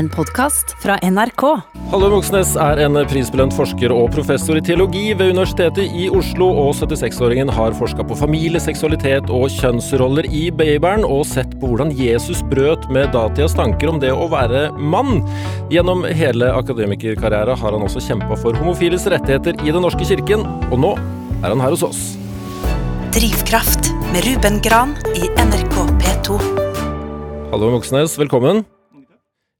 en podkast fra NRK. Halle Moxnes er en prisbelønt forsker og professor i teologi ved Universitetet i Oslo, og 76-åringen har forska på familie, seksualitet og kjønnsroller i babyen, og sett på hvordan Jesus brøt med datidas tanker om det å være mann. Gjennom hele akademikerkarrieren har han også kjempa for homofiles rettigheter i Den norske kirken, og nå er han her hos oss. Drivkraft med Ruben Gran i NRK P2. Hallo Moxnes, velkommen.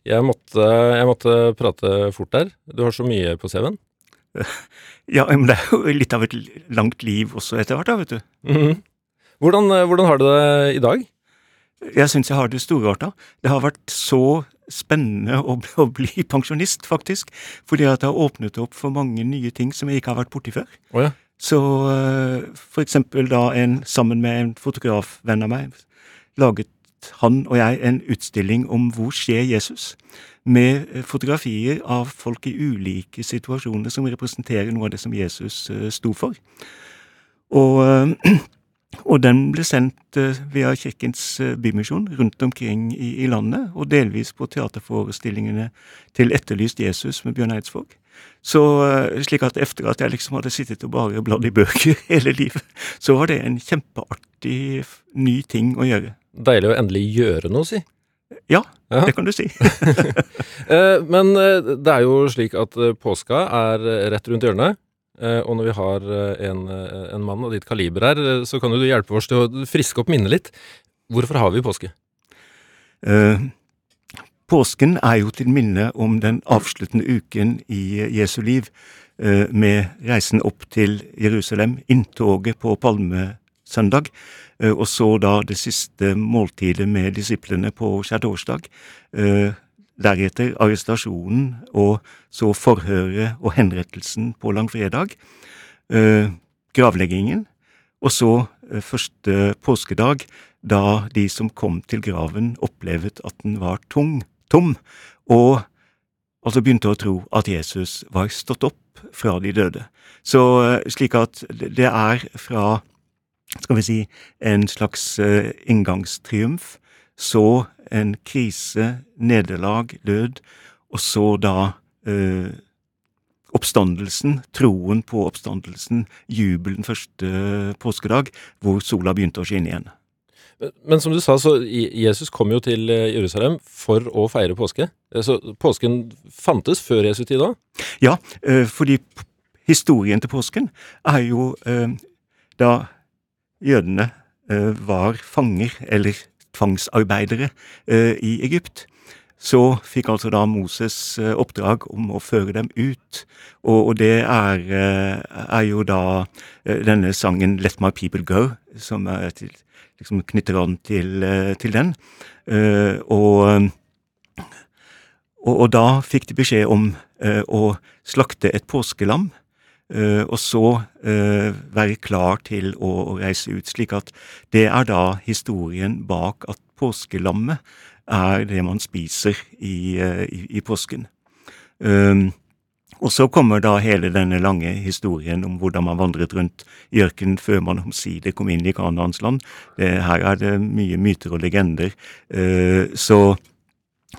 Jeg måtte, jeg måtte prate fort der. Du har så mye på CV-en. Ja, men det er jo litt av et langt liv også etter hvert, da, vet du. Mhm. hvordan, hvordan har du det i dag? Jeg syns jeg har det storarta. Det har vært så spennende å, å bli pensjonist, faktisk. Fordi at det har åpnet opp for mange nye ting som jeg ikke har vært borti før. Oh, ja. Så eh, for eksempel da en, sammen med en fotografvenn av meg, laget han og jeg en utstilling om Hvor skjer Jesus? Med eh, fotografier av folk i ulike situasjoner som representerer noe av det som Jesus eh, sto for. Og, eh, og den ble sendt via Kirkens Bymisjon rundt omkring i, i landet, og delvis på teaterforestillingene til Etterlyst Jesus med Bjørn Eidsvåg. Så slik at etter at jeg liksom hadde sittet og bare bladd i bøker hele livet, så var det en kjempeartig ny ting å gjøre. Deilig å endelig gjøre noe, si. Ja, Ja. det kan du si. Eh, men eh, det er jo slik at eh, påska er rett rundt hjørnet. Og når vi har en, en mann av ditt kaliber her, så kan du hjelpe oss til å friske opp minnet litt. Hvorfor har vi påske? Eh, påsken er jo til minne om den avsluttende uken i Jesu liv, eh, med reisen opp til Jerusalem, inntoget på palmesøndag, og så da det siste måltidet med disiplene på skjærtorsdag. Eh, deretter arrestasjonen, og så forhøret og henrettelsen på langfredag. Eh, gravleggingen, og så eh, første påskedag, da de som kom til graven opplevet at den var tung, tom, og altså begynte å tro at Jesus var stått opp fra de døde. Så eh, slik at det er fra, skal vi si, en slags eh, inngangstriumf, så en krise, nederlag, død, og så da eh, oppstandelsen, troen på oppstandelsen, jubelen første påskedag, hvor sola begynte å skinne igjen. Men- Men som du sa, så Jesus kom jo til eh, Jerusalem for å feire påske. Eh, Så påsken fantes før Jesu tid da? Ja, eh, fordi historien til påsken er jo eh, da jødene eh, var fanger, eller tvangsarbeidere, eh, i Egypt. Så fikk altså da Moses eh, oppdrag om å føre dem ut, og, og det er, er jo da denne sangen 'Let my people go', som til, liksom knytter an til, til den. Og og, og da fikk de beskjed om å slakte et påskelam, og så eh, være klar til å, reise ut. Slik at det er da historien bak at påskelammet er det man spiser i, eh, i, i påsken. Um, og så kommer da hele denne lange historien om hvordan man vandret rundt i ørkenen før man omsider kom inn i Kanaans land. Her er det mye myter og legender. Eh, så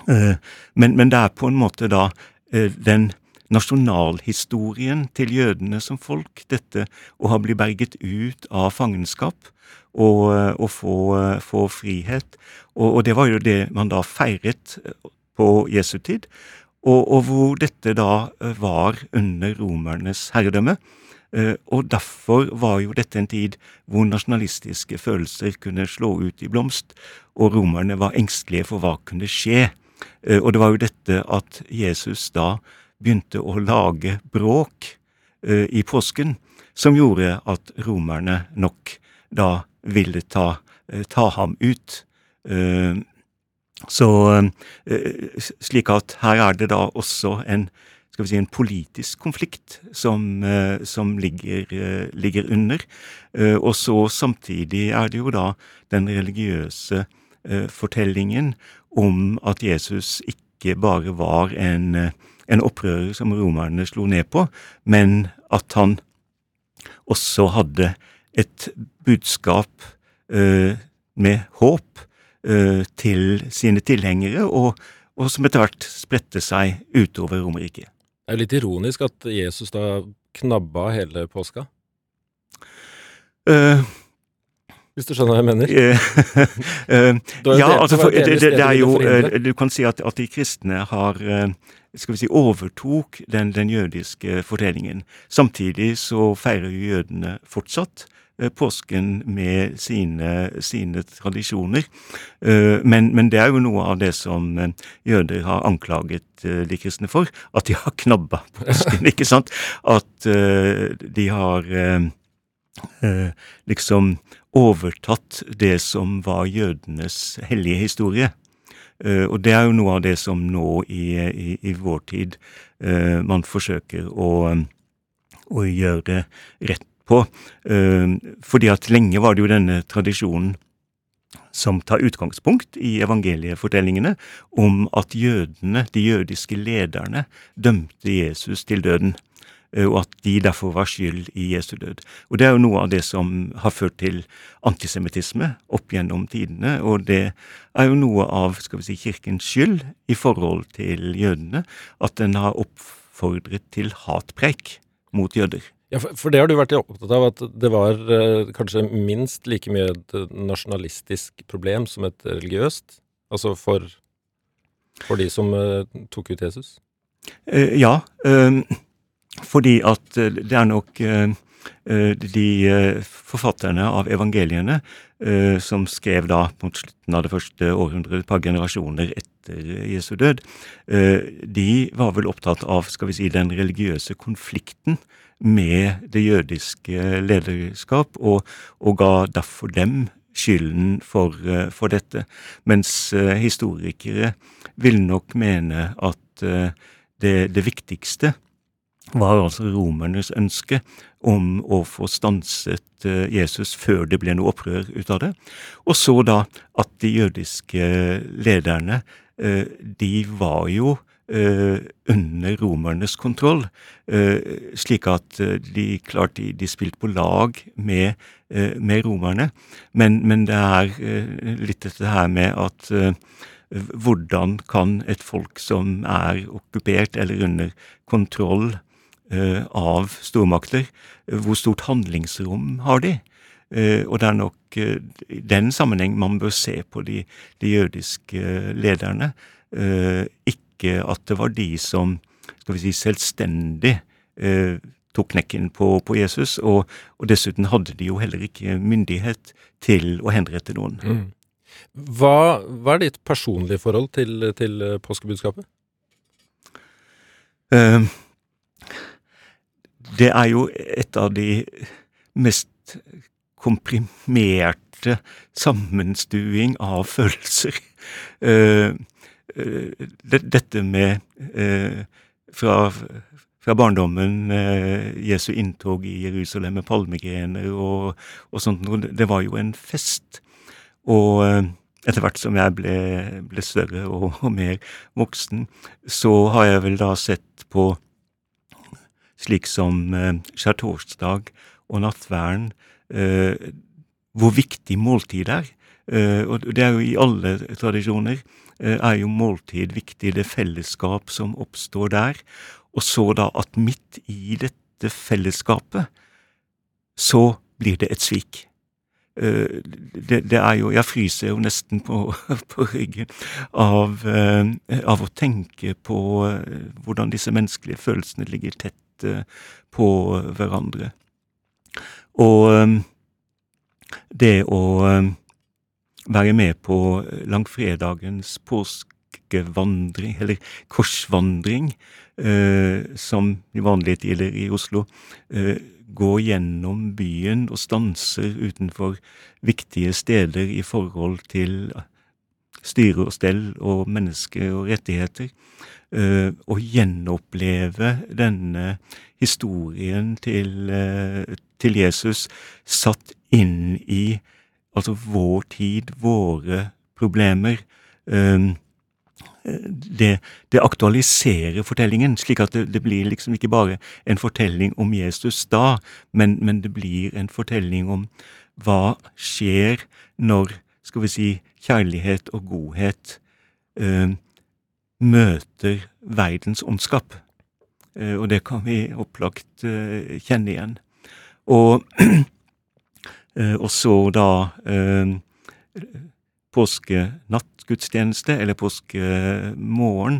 Eh, Men, men det er på en måte da eh, den nasjonalhistorien til jødene som folk, dette å ha blitt berget ut av fangenskap og, og få, få frihet. Og, og det var jo det man da feiret på Jesu tid, og, og hvor dette da eh, var under romernes herredømme. Eh, Og derfor var jo dette en tid hvor nasjonalistiske følelser kunne slå ut i blomst, og romerne var engstelige for hva kunne skje. Eh, Og det var jo dette at Jesus da begynte å lage bråk eh, i påsken, som gjorde at romerne nok da ville ta, eh, ta ham ut. Eh, Så slik at her er det da også en skal vi si, en politisk konflikt som, som ligger, ligger under. Og så samtidig er det jo da den religiøse fortellingen om at Jesus ikke bare var en, en opprører som romerne slo ned på, men at han også hadde et budskap eh, med håp eh, til sine tilhengere, og, og som etter hvert spredte seg utover Romerriket. Det er jo litt ironisk at Jesus da knabba hele påska. Uh, Hvis du skjønner hva jeg mener? uh, ja, altså for, det, det, det, er jo Du kan si at, at de kristne har skal vi si, overtok den, den jødiske fortellingen. Samtidig så feirer jo jødene fortsatt Eh, påsken med sine, sine tradisjoner. Eh, men, men, det er jo noe av det som eh, jøder har anklaget de kristne for. At de har knabba påsken, ikke sant? At de har liksom overtatt det som var jødenes hellige historie. Og det er jo noe av det som nå i, i, i vår tid man forsøker å, å gjøre rett på. Eh, fordi at lenge var det jo denne tradisjonen som tar utgangspunkt i evangeliefortellingene om at jødene, de jødiske lederne, dømte Jesus til døden, eh, og at de derfor var skyld i Jesu død. Og Det er jo noe av det som har ført til antisemittisme opp gjennom tidene, og det er jo noe av skal vi si, kirkens skyld i forhold til jødene, at den har oppfordret til hatpreik mot jøder. Ja, for, det har du vært opptatt av, at det var eh, kanskje minst like mye et nasjonalistisk problem som et religiøst? Altså for, for de som eh, tok ut Jesus? Eh, ja, ehm, fordi at eh, det er nok eh, eh, de forfatterne av evangeliene som skrev da mot slutten av det første århundret, et par generasjoner etter Jesu død, de var vel opptatt av skal vi si, den religiøse konflikten med det jødiske lederskap, og, og ga derfor dem skylden for, for dette. Mens historikere vil nok mene at det, det, viktigste var altså romernes ønske om å få stanset uh, Jesus før det ble noe opprør ut av det. Og så da at de jødiske lederne, de var jo Uh, under romernes kontroll, slik at de klart de, de spilte på lag med, med romerne. Men, men, det er litt dette her med at hvordan kan et folk som er okkupert eller under kontroll av stormakter, hvor stort handlingsrom har de? og det er nok i den sammenheng man bør se på de, de jødiske lederne. ikke at det var de som skal vi si, selvstendig eh, tok knekken på, på Jesus. Og, og, dessuten hadde de jo heller ikke myndighet til å henrette noen. Mm. Hva, hva, er ditt personlige forhold til, til eh, påskebudskapet? Uh, det er jo et av de mest komprimerte sammenstuing av følelser. Uh, Eh, dette med eh, fra, fra barndommen, eh, Jesu inntog i Jerusalem med palmegrener og, og sånt det var jo en fest. Og etter hvert som jeg ble, ble større og, og, mer voksen, så har jeg vel da sett på slik som eh, skjærtorsdag og nattverden, eh, hvor viktig måltid er. Eh, og det er jo i alle tradisjoner. Er jo måltid viktig, det fellesskap som oppstår der. Og så da at midt i dette fellesskapet, så blir det et svik. Det, det, er jo Jeg fryser jo nesten på, på ryggen av, av, å tenke på hvordan disse menneskelige følelsene ligger tett på hverandre. Og det å være med på langfredagens påskevandring, eller korsvandring, eh, som i vanlighet gjelder i Oslo. Eh, gå gjennom byen og stanser utenfor viktige steder i forhold til styre og stell og mennesker og rettigheter. Eh, og gjenoppleve denne historien til, eh, til Jesus satt inn i altså vår tid, våre problemer. Um, det, det, aktualiserer fortellingen, slik at det, det, blir liksom ikke bare en fortelling om Jesus da, men, men, det blir en fortelling om hva skjer når, skal vi si, kjærlighet og godhet uh, møter verdens ondskap. Eh, og det kan vi opplagt eh, kjenne igjen. Og, eh, og så da påskenattgudstjeneste, eller påskemorgen.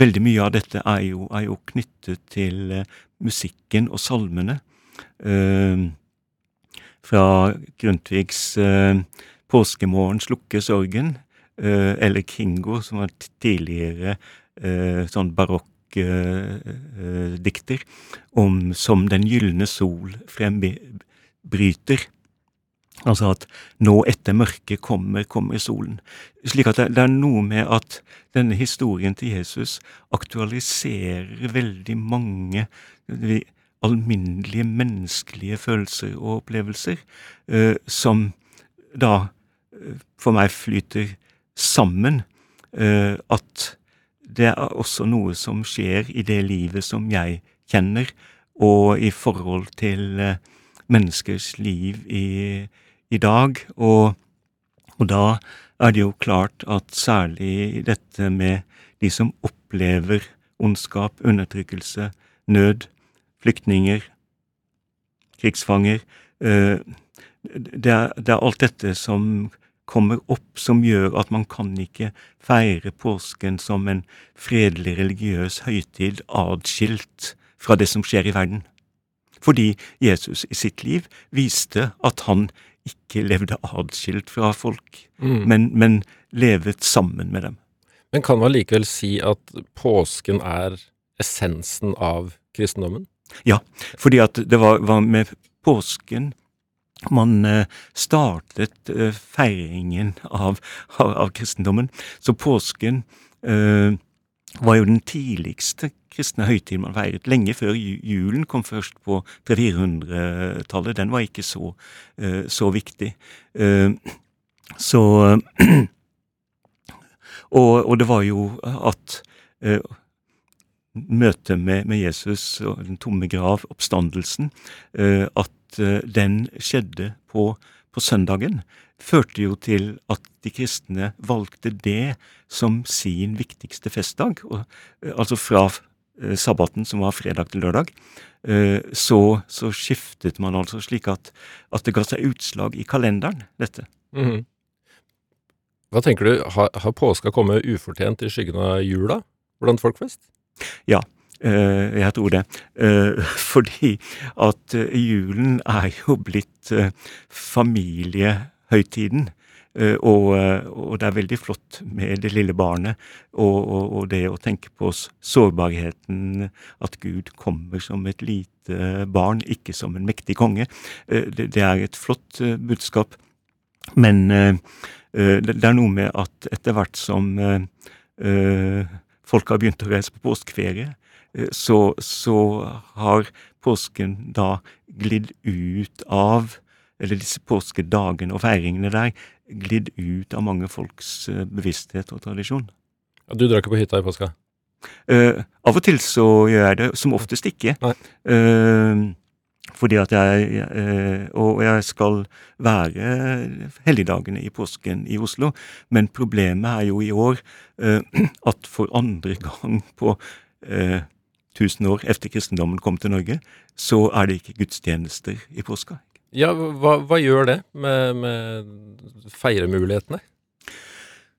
Veldig mye av dette er jo, er jo knyttet til musikken og salmene. Fra Grundtvigs 'Påskemorgen slukker sorgen', eller Kingo, som var tidligere eh, sånn barokk eh, om 'Som den gylne sol frembryter'. Altså at nå etter mørket kommer, kommer solen. Slik at det, det, er noe med at denne historien til Jesus aktualiserer veldig mange alminnelige menneskelige følelser og opplevelser, eh, som da eh, for meg flyter sammen. Eh, at det er også noe som skjer i det livet som jeg kjenner, og i forhold til eh, menneskers liv i i dag. Og, og, da er det jo klart at særlig dette med de som opplever ondskap, undertrykkelse, nød, flyktninger, krigsfanger eh, det er, det er alt dette som kommer opp, som gjør at man kan ikke feire påsken som en fredelig religiøs høytid adskilt fra det som skjer i verden. Fordi Jesus i sitt liv viste at han ikke levde adskilt fra folk, mm. men, men, levet sammen med dem. Men kan man likevel si at påsken er essensen av kristendommen? Ja, fordi at det var, var med påsken man eh, startet eh, feiringen av, av, av, kristendommen. Så påsken eh, var jo den tidligste kristne høytiden man feiret. Lenge før julen kom først på 300-400-tallet. Den var ikke så, så viktig. Så og, og, det var jo at møtet med, med, Jesus og den tomme grav, oppstandelsen, at den skjedde på, på søndagen førte jo til at de kristne valgte det som sin viktigste festdag. Og, eh, altså fra eh, sabbaten, som var fredag til lørdag, eh, så, så skiftet man altså slik at, at, det ga seg utslag i kalenderen, dette. Mm -hmm. Hva tenker du, har, har påska kommet ufortjent i skyggen av jula blant folk flest? Ja, Uh, jeg tror det. Uh, fordi at uh, julen er jo blitt familiehøytiden. Eh, og, eh, og, det er veldig flott med det lille barnet, og, og, og, det å tenke på sårbarheten, at Gud kommer som et lite barn, ikke som en mektig konge. Eh, det, det er et flott budskap. Men det er noe med at etter hvert som folk har begynt å reise på påskeferie, så, så har påsken da glidd ut av eller disse påskedagene og feiringene der, glidd ut av mange folks uh, bevissthet og tradisjon. Du drar ikke på hytta i påska? Uh, av og til så gjør jeg det, som oftest ikke. Uh, fordi at jeg Og jeg skal være helligdagene i påsken i Oslo, men problemet er jo i år at for andre gang på tusen år etter kristendommen kom til Norge, så er det ikke gudstjenester i påska. Ja, hva, hva gjør det med, med feiremulighetene?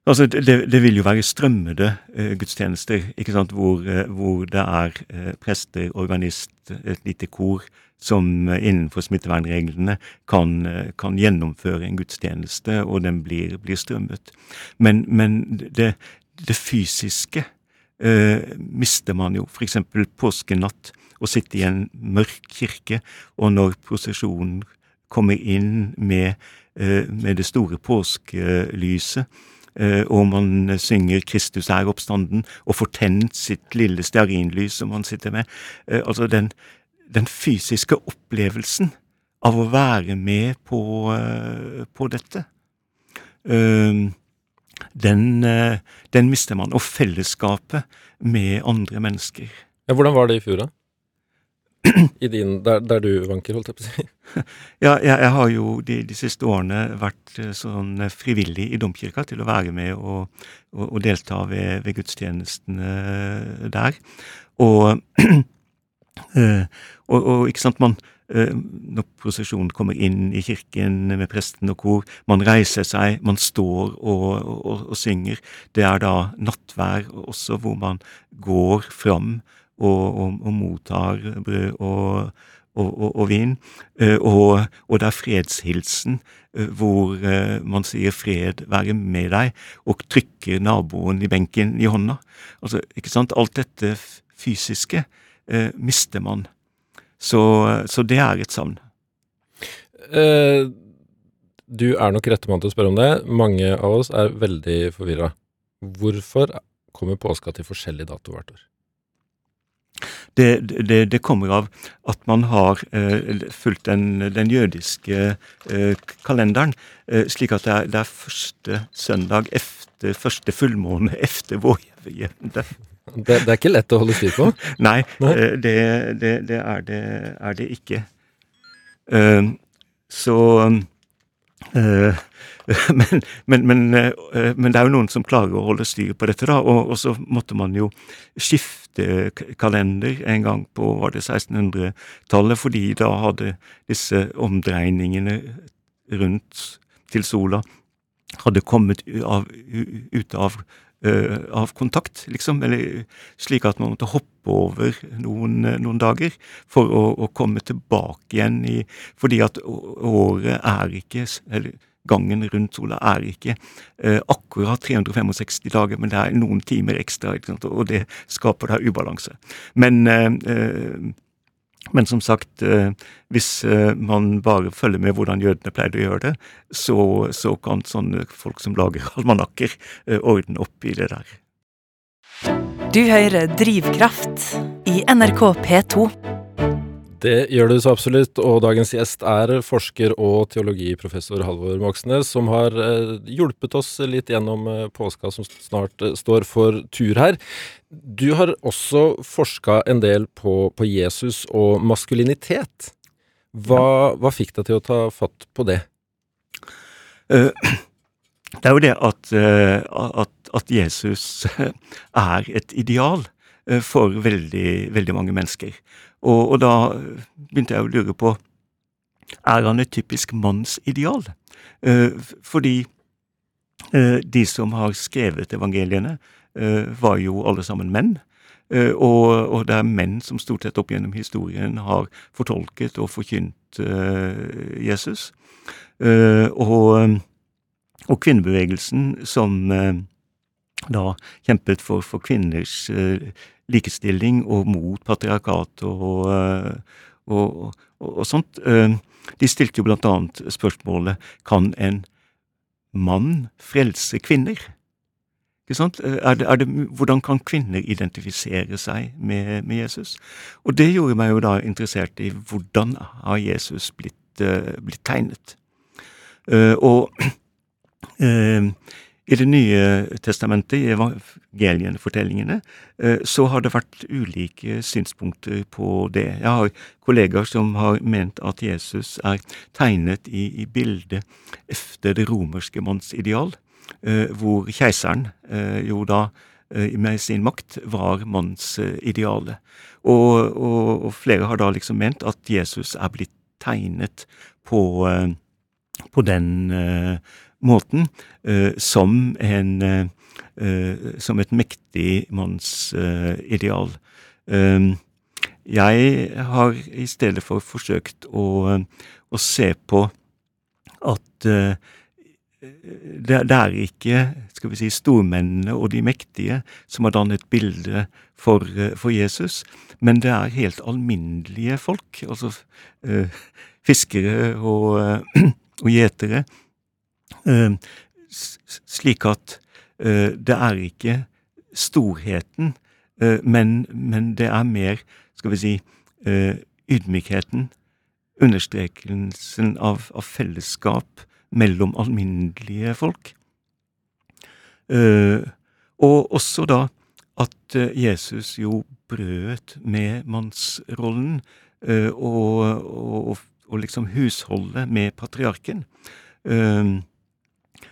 Altså, det, det, vil jo være strømmede eh, gudstjenester, ikke sant, hvor, eh, hvor det er eh, prester, organist, et lite kor som eh, innenfor smittevernreglene kan, eh, kan, gjennomføre en gudstjeneste, og den blir, blir strømmet. Men, men det, det, fysiske eh, mister man jo, f.eks. påskenatt, å sitte i en mørk kirke, og når prosesjonen kommer inn med, med det store påskelyset, og man synger 'Kristus er oppstanden', og får tent sitt lille stearinlys som man sitter med. Eh, altså den, den fysiske opplevelsen av å være med på, på dette. Den, den, mister man. Og fellesskapet med andre mennesker. Ja, hvordan var det i fjor, da? Din, der, der, du vanker, holdt jeg på å si? Ja, jeg, jeg har jo de, de, siste årene vært sånn frivillig i domkirka til å være med og, og, og delta ved, ved, gudstjenestene der. Og, og, ikke sant, man Eh, når prosesjonen kommer inn i kirken med presten og kor. Man reiser seg, man står og, og, og synger. Det er da nattvær også, hvor man går fram og, og mottar brød og, vin. Eh, og, det er fredshilsen, eh, hvor man sier 'fred være med deg', og trykker naboen i benken i hånda. Altså, ikke sant? Alt dette fysiske mister man. Så, så det er et savn. Eh, du er nok rette mann til å spørre om det. Mange av oss er veldig forvirra. Hvorfor kommer påska til forskjellig dato hvert år? Det, det, det, kommer av at man har eh, fulgt den, den jødiske eh, kalenderen, eh, slik at det er, det er, første søndag efter første fullmåne efter vårjevnde. Det, det, er ikke lett å holde styr på? Nei? Eh, det, det, det, er det, er det ikke. Uh, så men, men, men, uh, men, det er jo noen som klarer å holde styr på dette, da. Og, og så måtte man jo skifte kalender en gang på var det 1600-tallet, fordi da hadde disse omdreiningene rundt til sola hadde kommet av, ut av av kontakt, liksom. Eller slik at man måtte hoppe over noen, eh, noen dager for å, å, komme tilbake igjen i Fordi at året er ikke eller gangen rundt sola er ikke eh, akkurat 365 dager, men det er noen timer ekstra, og det skaper da ubalanse. Men uh, men som sagt, eh, hvis eh, man bare følger med hvordan jødene pleide å gjøre det, så, så kan sånne folk som lager almanakker, eh, ordne opp i det der. Du hører Drivkraft i NRK P2. Det gjør du så absolutt, og dagens gjest er forsker og teologiprofessor Halvor Moxnes, som har eh, hjulpet oss litt gjennom eh, påska som snart eh, står for tur her. Du har også forska en del på, på, Jesus og maskulinitet. Hva, hva, fikk deg til å ta fatt på det? Det er jo det at, at, at Jesus er et ideal for veldig, veldig mange mennesker. Og, og, da begynte jeg å lure på er han et typisk mannsideal. Eh, fordi eh, de som har skrevet evangeliene, eh, var jo alle sammen menn. Eh, og, og, det er menn som stort sett opp gjennom historien har fortolket og forkynt eh, Jesus. Eh, og, og, kvinnebevegelsen som da kjempet for, for kvinners likestilling og mot patriarkat og, eh, og, og, og sånt. Eh, de stilte jo blant annet spørsmålet kan en mann frelse kvinner? Ikke sant? Eh, er det, er det, hvordan kan kvinner identifisere seg med, med, Jesus? Og det gjorde meg jo da interessert i hvordan har Jesus blitt, blitt tegnet? Og i Det nye testamentet, i evangelienfortellingene, eh, så har det vært ulike synspunkter på det. Jeg har kollegaer som har ment at Jesus er tegnet i, i bildet efter det romerske mannsideal, eh, hvor keiseren eh, jo da med sin makt var mannsidealet. Og, og, og, flere har da liksom ment at Jesus er blitt tegnet på, på den måten uh, som en uh, som et mektig mannsideal. Jeg har i stedet for forsøkt å, å se på at det, det, er ikke skal vi si, stormennene og de mektige som har dannet bilde for, for Jesus, men det er helt alminnelige folk, altså fiskere og, og gjetere, Eh, slik at eh, det er ikke storheten, eh, men, men, det er mer, skal vi si, ydmykheten, understrekelsen av, av fellesskap mellom alminnelige folk. og også da at Jesus jo brøt med mannsrollen og, og, og, liksom husholdet med patriarken.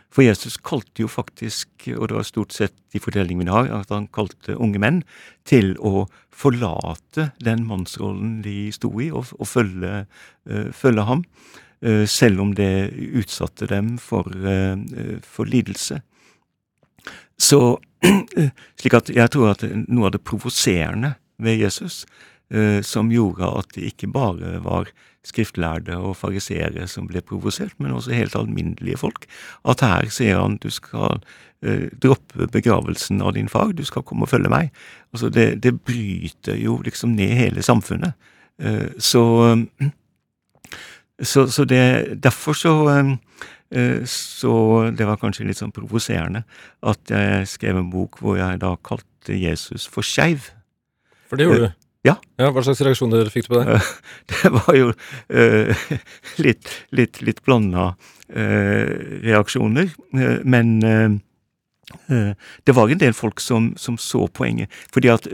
For Jesus kalte jo faktisk, og det var stort sett de fortellingene vi har, at han kalte unge menn til å forlate den mannsrollen de sto i, og, og følge, uh, følge, ham. Uh, selv om det utsatte dem for, uh, for lidelse. Så slik at jeg tror at noe av det provoserende ved Jesus, som gjorde at det ikke bare var skriftlærde og fariseere som ble provosert, men også helt alminnelige folk. At her sier han du skal eh, droppe begravelsen av din far, du skal komme og følge meg. Altså det, det bryter jo liksom ned hele samfunnet. Eh, så, så, så det Derfor så eh, så det var kanskje litt sånn provoserende at jeg skrev en bok hvor jeg da kalte Jesus for skeiv. For det gjorde du? Ja. ja. Hva slags reaksjoner fikk du på det? Det var jo uh, litt, litt, litt blanda uh, reaksjoner. Uh, men det var en del folk som, som så poenget. Fordi at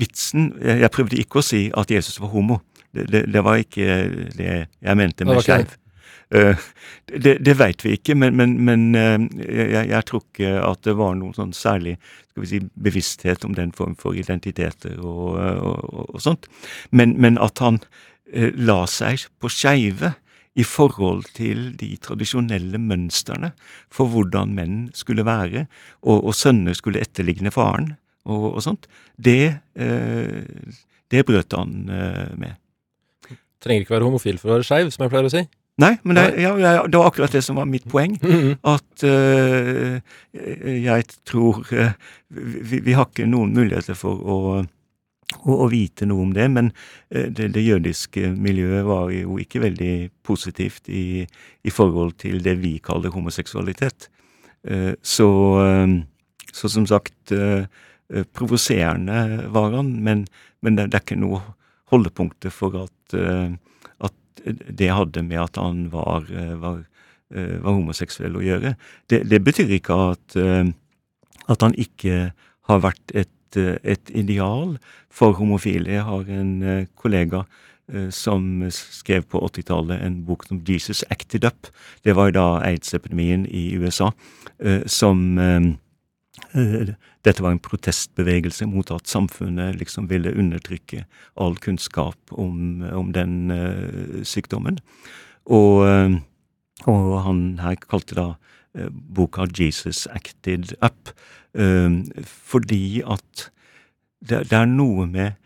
vitsen Jeg prøvde ikke å si at Jesus var homo. Det, det, det var ikke det jeg mente med skeiv. Uh, det det veit vi ikke, men, men, men uh, jeg, jeg, tror ikke at det var noen sånn særlig si, bevissthet om den form for identiteter og, og, og sånt. Men, men, at han uh, la seg på skeive i forhold til de tradisjonelle mønstrene for hvordan menn skulle være, og, og sønner skulle etterligne faren og, sånt, det, det brøt han med. Trenger ikke være homofil for å være skeiv, som jeg pleier å si. Nei, men det, ja, det, var akkurat det som var mitt poeng. Mm-hmm. At uh, jeg tror uh, vi, vi, har ikke noen muligheter for å, å, å vite noe om det, men uh, det, det, jødiske miljøet var jo ikke veldig positivt i, i forhold til det vi kaller homoseksualitet. Så, så, som sagt, provoserende var han, men, men det, det, er ikke noe holdepunkter for at det hadde med at han var, eh, var, eh, var homoseksuell å gjøre. Det, det betyr ikke at, eh, at, han ikke har vært et, et, ideal for homofile. Jeg har en kollega som skrev på 80-tallet en bok som 'Jesus Acted Up'. Det var da aids-epidemien i USA, som dette var en protestbevegelse mot at samfunnet liksom ville undertrykke all kunnskap om, om den uh, sykdommen. Og, uh, og, han her kalte da boka 'Jesus Acted Up', fordi at det, det, er noe med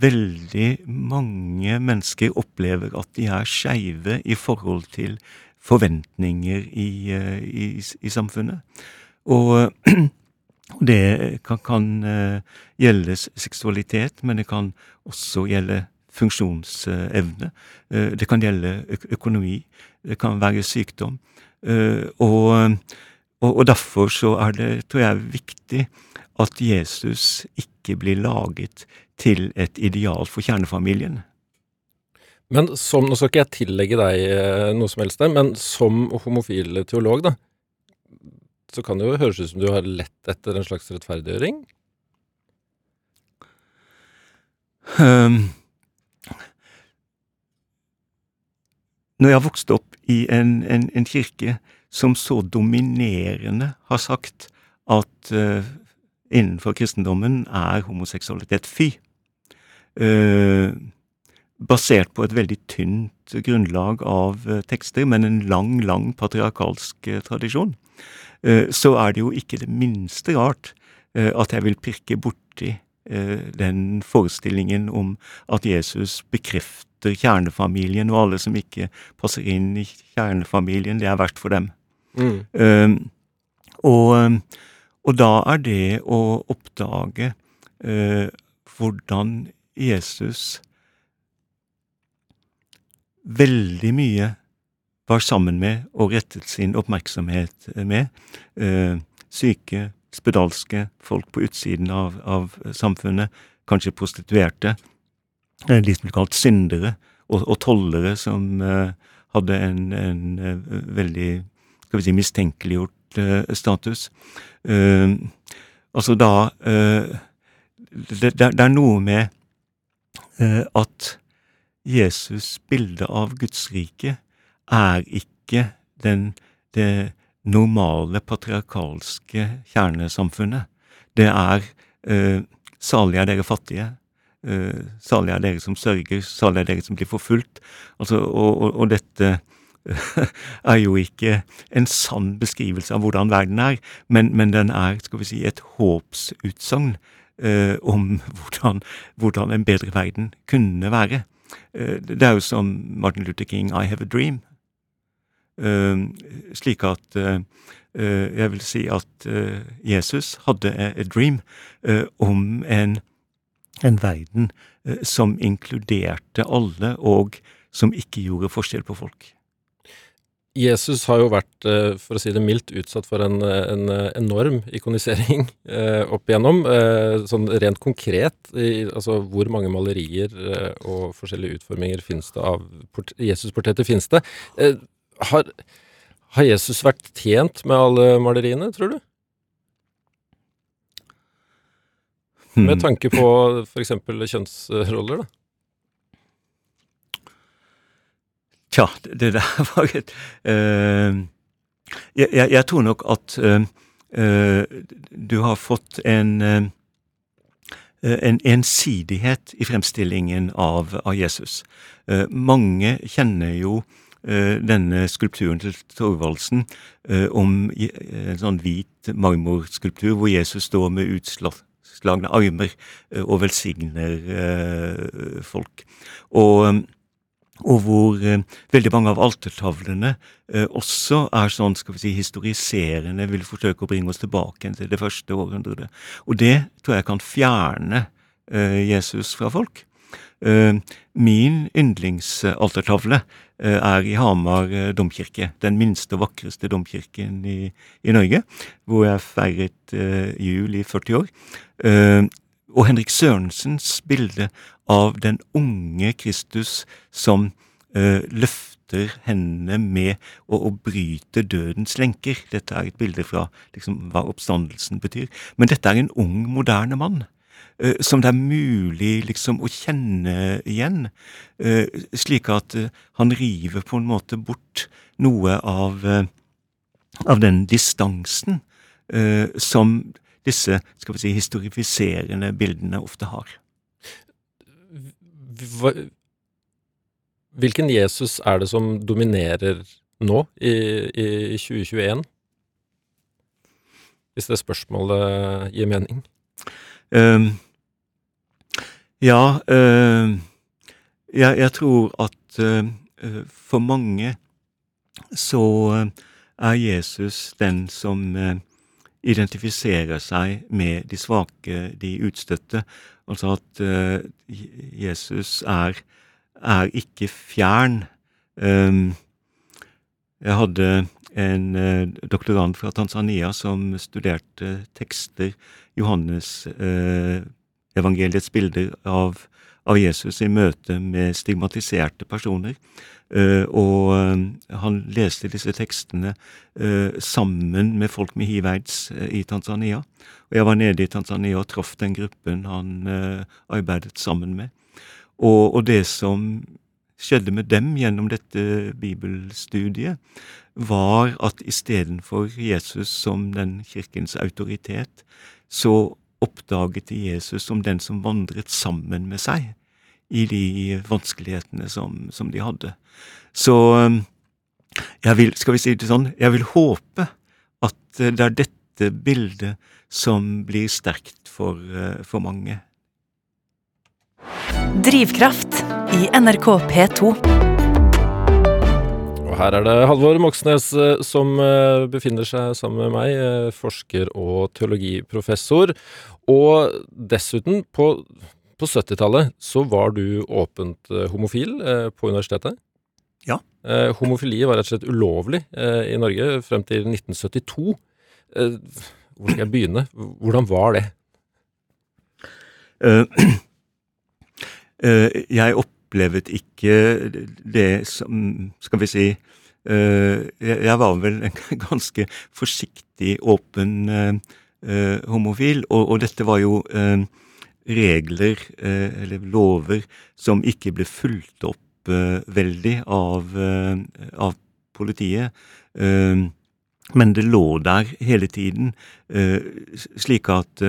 Veldig mange mennesker opplever at de er skeive i forhold til forventninger i, i, i samfunnet. Og det kan, kan eh, gjelde seksualitet, men det kan også gjelde funksjonsevne. Eh, det kan gjelde økonomi. Det kan være sykdom. Eh, og, og, og derfor så er det, tror jeg, viktig at Jesus ikke blir laget til et ideal for kjernefamilien. Men som, Nå skal ikke jeg tillegge deg noe som helst men som homofil teolog, da, så kan det jo høres ut som du har lett etter en slags rettferdiggjøring? Um, når jeg har vokst opp i en, en, en, kirke som så dominerende har sagt at uh, innenfor kristendommen er homoseksualitet fy, uh, basert på et veldig tynt grunnlag av uh, tekster, men en lang, lang patriarkalsk tradisjon, så er det jo ikke det minste rart eh, at jeg vil pirke borti eh, den forestillingen om at Jesus bekrefter kjernefamilien, og alle som ikke passer inn i kjernefamilien, det er verst for dem. Mm. Og, og, da er det å oppdage hvordan Jesus veldig mye var sammen med og rettet sin oppmerksomhet med. Eh, syke, spedalske, folk på utsiden av, av samfunnet, kanskje prostituerte, eh, de som ble kalt syndere, og, og tollere som eh, hadde en, en, veldig skal vi si, mistenkeliggjort status. Altså da det, det, er noe med at Jesus' bilde av Guds rike er ikke den, det normale patriarkalske kjernesamfunnet. Det er eh, salig er dere fattige, eh, salig er dere som sørger, salig er dere som blir forfulgt. Altså, og, og, og dette er jo ikke en sann beskrivelse av hvordan verden er, men, men den er skal vi si, et håpsutsagn eh, om hvordan, hvordan, en bedre verden kunne være. Eh, det er jo som Martin Luther King, 'I have a dream'. Eh, slik at eh, eh, jeg vil si at eh, Jesus hadde a, dream om en, en verden som inkluderte alle, og som ikke gjorde forskjell på folk. Jesus har jo vært, for å si det mildt, utsatt for en, en enorm ikonisering opp igjennom. Sånn rent konkret, i, altså hvor mange malerier og forskjellige utforminger finnes det av Jesus-portretter finnes det? Har, har, Jesus vært tjent med alle maleriene, tror du? Med hmm. tanke på f.eks. kjønnsroller, da? Tja, det der var et uh, jeg, jeg, jeg, tror nok at uh, uh, du har fått en en ensidighet i fremstillingen av, av Jesus. mange kjenner jo denne skulpturen til Thorvaldsen om en sånn hvit marmorskulptur hvor Jesus står med utslagne armer og velsigner folk. Og og hvor eh, veldig mange av altertavlene eh, også er sånn skal vi si, historiserende, vil forsøke å bringe oss tilbake til det første århundret. Og det tror jeg kan fjerne eh, Jesus fra folk. Eh, min yndlingsaltertavle eh, er i Hamar eh, domkirke, den minste og vakreste domkirken i, i Norge, hvor jeg feiret jul i 40 år. og Henrik Sørensens bilde av den unge Kristus som løfter hendene med å, og bryte dødens lenker. Dette er et bilde fra liksom, hva oppstandelsen betyr. Men dette er en ung, moderne mann. Uh, som det er mulig liksom å kjenne igjen, uh, slik at han river på en måte bort noe av, av den distansen som disse skal vi si, historifiserende bildene ofte har hvilken Jesus er det som dominerer nå, i, i 2021? Hvis det spørsmålet gir mening? Um, ja, uh, jeg, jeg, tror at uh, for mange så uh, er Jesus den som identifiserer seg med de svake, de utstøtte, Altså at Jesus er, er, ikke fjern. Jeg hadde en doktorand fra Tanzania som studerte tekster, Johannes evangeliets bilder av, av, Jesus i møte med stigmatiserte personer. Uh, og uh, han leste disse tekstene uh, sammen med folk med hiv-aids i Tanzania. Og jeg var nede i Tanzania og traff den gruppen han arbeidet sammen med. Og, og, det som skjedde med dem gjennom dette bibelstudiet, var at istedenfor Jesus som den kirkens autoritet, så oppdaget i Jesus som den som vandret sammen med seg i de vanskelighetene som, som de hadde. Så um, jeg vil, skal vi si det sånn, jeg vil håpe at det er dette bildet som blir sterkt for, uh, for mange. Drivkraft i NRK P2. Og her er det Halvor Moxnes uh, som uh, befinner seg sammen med meg, forsker og teologiprofessor. Og dessuten, på på 70-tallet så var du åpent eh, homofil eh, på universitetet. Ja. Eh, homofili var rett og slett ulovlig eh, i Norge frem til 1972. Eh, hvor skal jeg begynne? Hvordan var det? jeg opplevde ikke det som Skal vi si Jeg var vel en ganske forsiktig åpen homofil, og, og dette var jo regler eller lover som ikke ble fulgt opp veldig av, av politiet. Men det lå der hele tiden, slik at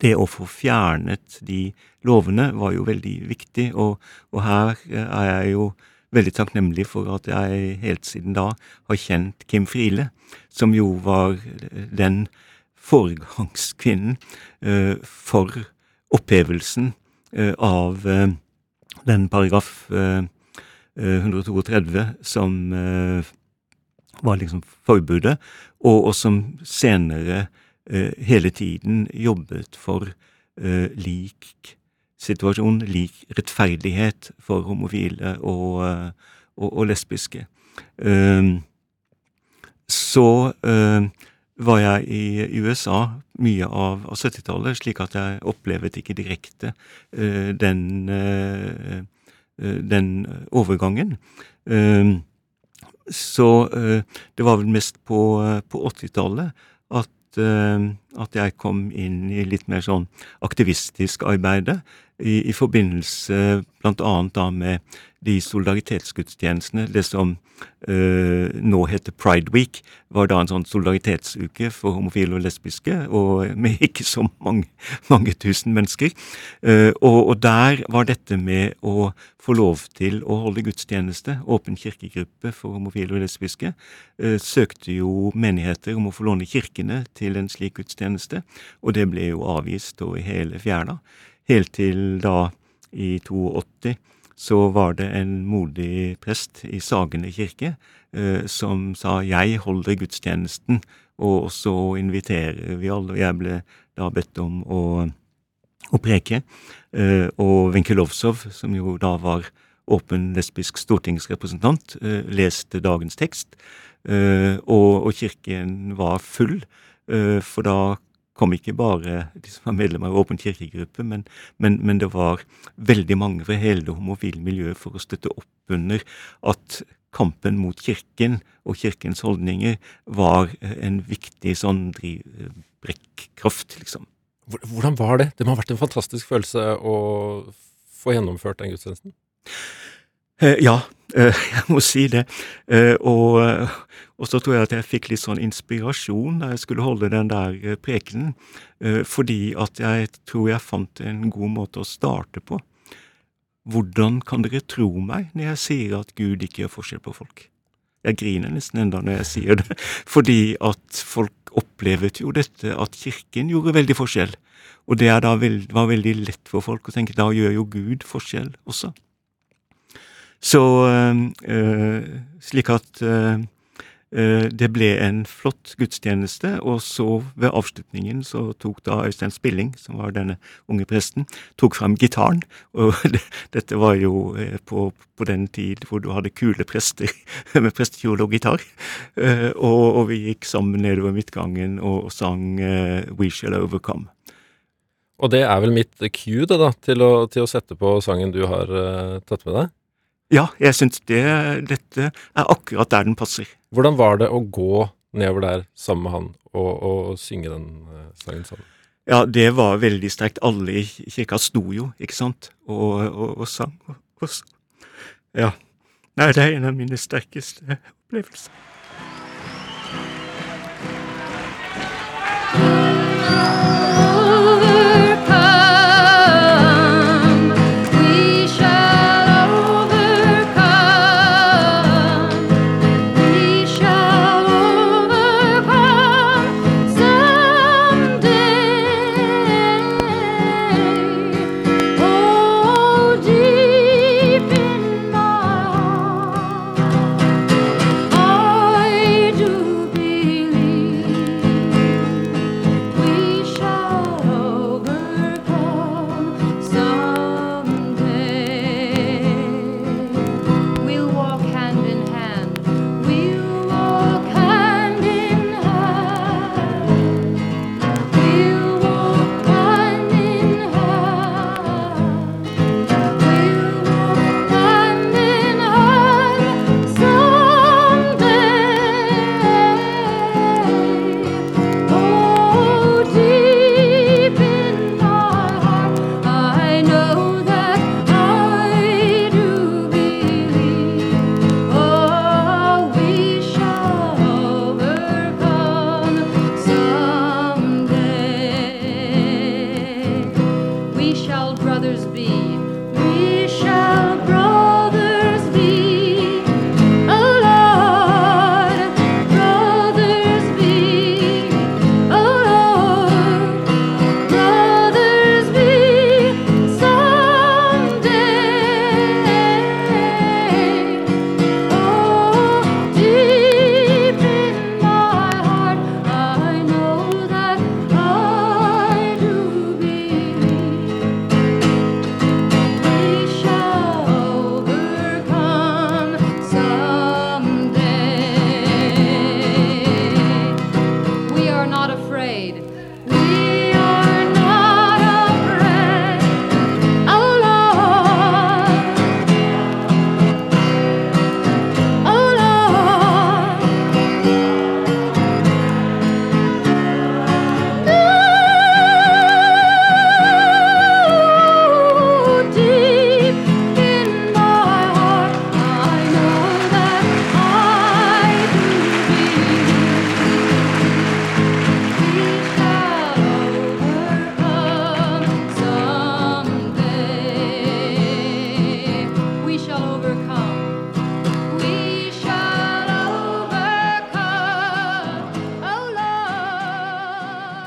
det å få fjernet de lovene var jo veldig viktig, og, og her er jeg jo veldig takknemlig for at jeg helt siden da har kjent Kim Friele, som jo var den foregangskvinnen uh, for opphevelsen uh, av uh, den paragraf 132 som var liksom forbudet, og, og som senere hele tiden jobbet for lik situasjon, lik rettferdighet for homofile og, og, og lesbiske. så var jeg i USA mye av, av 70-tallet, slik at jeg opplevde ikke direkte den, den overgangen. Uh, så det var vel mest på, på 80-tallet at, at jeg kom inn i litt mer sånn aktivistisk arbeide i, i forbindelse annet da med de solidaritetsgudstjenestene, det som uh, nå heter Pride Week, var da en sånn solidaritetsuke for homofile og lesbiske, og med ikke så mange, mange tusen mennesker. Uh, og, og, der var dette med å få lov til å holde gudstjeneste, åpen kirkegruppe for homofile og lesbiske, uh, søkte jo menigheter om å få låne kirkene til en slik gudstjeneste, og det ble jo avvist i hele fjæra, helt til da i 82 så var det en modig prest i Sagene kirke eh, som sa 'jeg holder gudstjenesten', og så inviterer vi alle. Jeg ble da bedt om å, å preke. Eh, og Wenche Lovsov, som jo da var åpen lesbisk stortingsrepresentant, eh, leste dagens tekst. Eh, og, og, kirken var full, eh, for da kom ikke bare de som var medlemmer av Åpen kirkegruppe, men, men, men, det var veldig mange fra hele det homofile miljøet for å støtte opp under at kampen mot kirken og kirkens holdninger var en viktig sånn brekkkraft, liksom. Hvordan var det? Det må ha vært en fantastisk følelse å få gjennomført den gudstjenesten? Eh, ja, eh, jeg må si det. Eh, og, og, så tror jeg at jeg fikk litt sånn inspirasjon da jeg skulle holde den der prekenen, fordi at jeg tror jeg fant en god måte å starte på. Hvordan kan dere tro meg når jeg sier at Gud ikke gjør forskjell på folk? Jeg griner nesten enda når jeg sier det, fordi at folk opplevet jo dette at kirken gjorde veldig forskjell. Og det veld, var veldig lett for folk å tenke da gjør jo Gud forskjell også. Så øh, slik at øh, det ble en flott gudstjeneste, og så ved avslutningen så tok da Øystein Spilling, som var denne unge presten, tok fram gitaren. Og det, dette var jo på, på, den tid hvor du hadde kule prester med prestekjole og gitar. Og, og, vi gikk sammen nedover midtgangen og sang We Shall Overcome. Og det er vel mitt cue da, til å, til å sette på sangen du har tatt med deg? Ja, jeg syns det, dette er akkurat der den passer. Hvordan var det å gå nedover der sammen med han og, og synge den uh, sangen sammen? Ja, det var veldig sterkt. Alle i kirka sto jo, ikke sant, og, og, og sang. Ja. Nei, det er en av mine sterkeste opplevelser.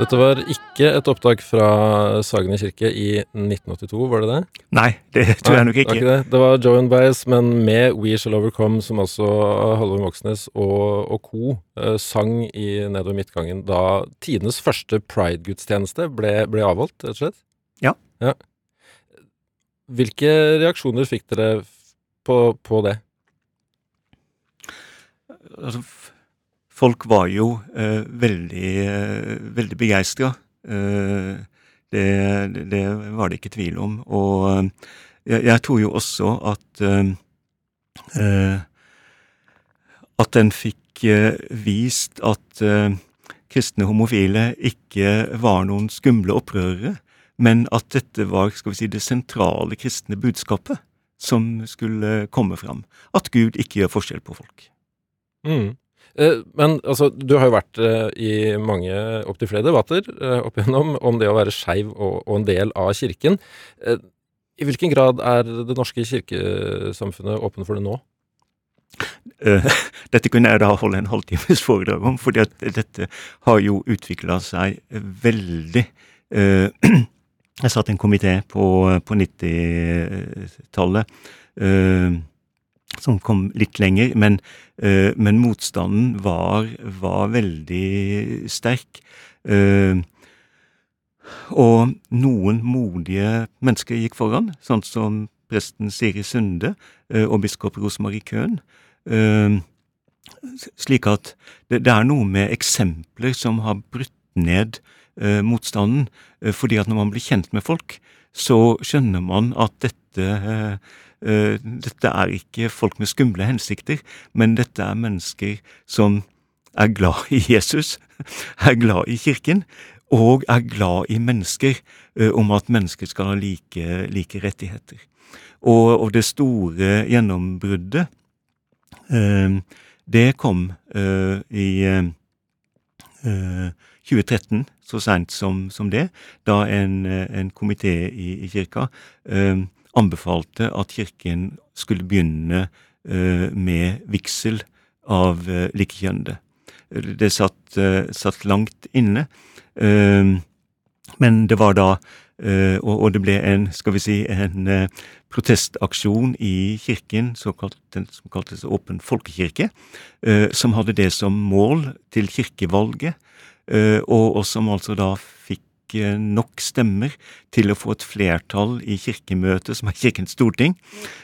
Dette var ikke et opptak fra Sagene kirke i 1982, var det det? Nei, det tror jeg nok ikke. Det, var ikke det. det var and Bias, men med We Shall Overcome, som altså Halvor Moxnes og, og co. eh, sang i nedover midtgangen da tidenes første pride-gudstjeneste ble, ble avholdt, rett og slett. Ja. ja. Hvilke reaksjoner fikk dere på, på det? altså, folk var jo eh, veldig, eh, veldig begeistra. Eh, det, det, var det ikke tvil om. Og eh, jeg, jeg tror jo også at eh, eh, At den fikk vist at kristne homofile ikke var noen skumle opprørere, men at dette var skal vi si, det sentrale kristne budskapet som skulle komme fram. At Gud ikke gjør forskjell på folk. Mm. Eh, men altså, du har jo vært eh, i mange, opptil flere debatter eh, opp igjennom om det å være skeiv og, og en del av kirken. I hvilken grad er det norske kirkesamfunnet åpne for det nå? Dette kunne jeg da holde en halvtimes foredrag om, fordi at dette har jo utvikla seg veldig. Jeg satt en komité på, på 90-tallet eh, som kom litt lenger, men, uh, men motstanden var, var veldig sterk. Uh, og noen modige mennesker gikk foran, sånn som presten Siri Sunde uh, og biskop Rosemarie Køhn. Slik at det, det er noe med eksempler som har brutt ned motstanden. Fordi at når man blir kjent med folk, så skjønner man at dette dette er ikke folk med skumle hensikter, men dette er mennesker som er glad i Jesus, er glad i kirken, og er glad i mennesker, eh, om at mennesker skal ha like, like rettigheter. Og, og det store gjennombruddet, eh, det kom eh, i eh, eh, 2013, så seint som, som det, da en, eh, en komité i, i kirka eh, anbefalte at kirken skulle begynne eh, med vigsel av eh, likekjønnede. Det satt, eh, satt langt inne, men det var da og, det ble en, skal vi si, en protestaksjon i kirken, såkalt, den som kaltes Åpen folkekirke, som hadde det som mål til kirkevalget, og som altså da fikk eh, nok stemmer til å få et flertall i kirkemøtet, som er Kirkens storting,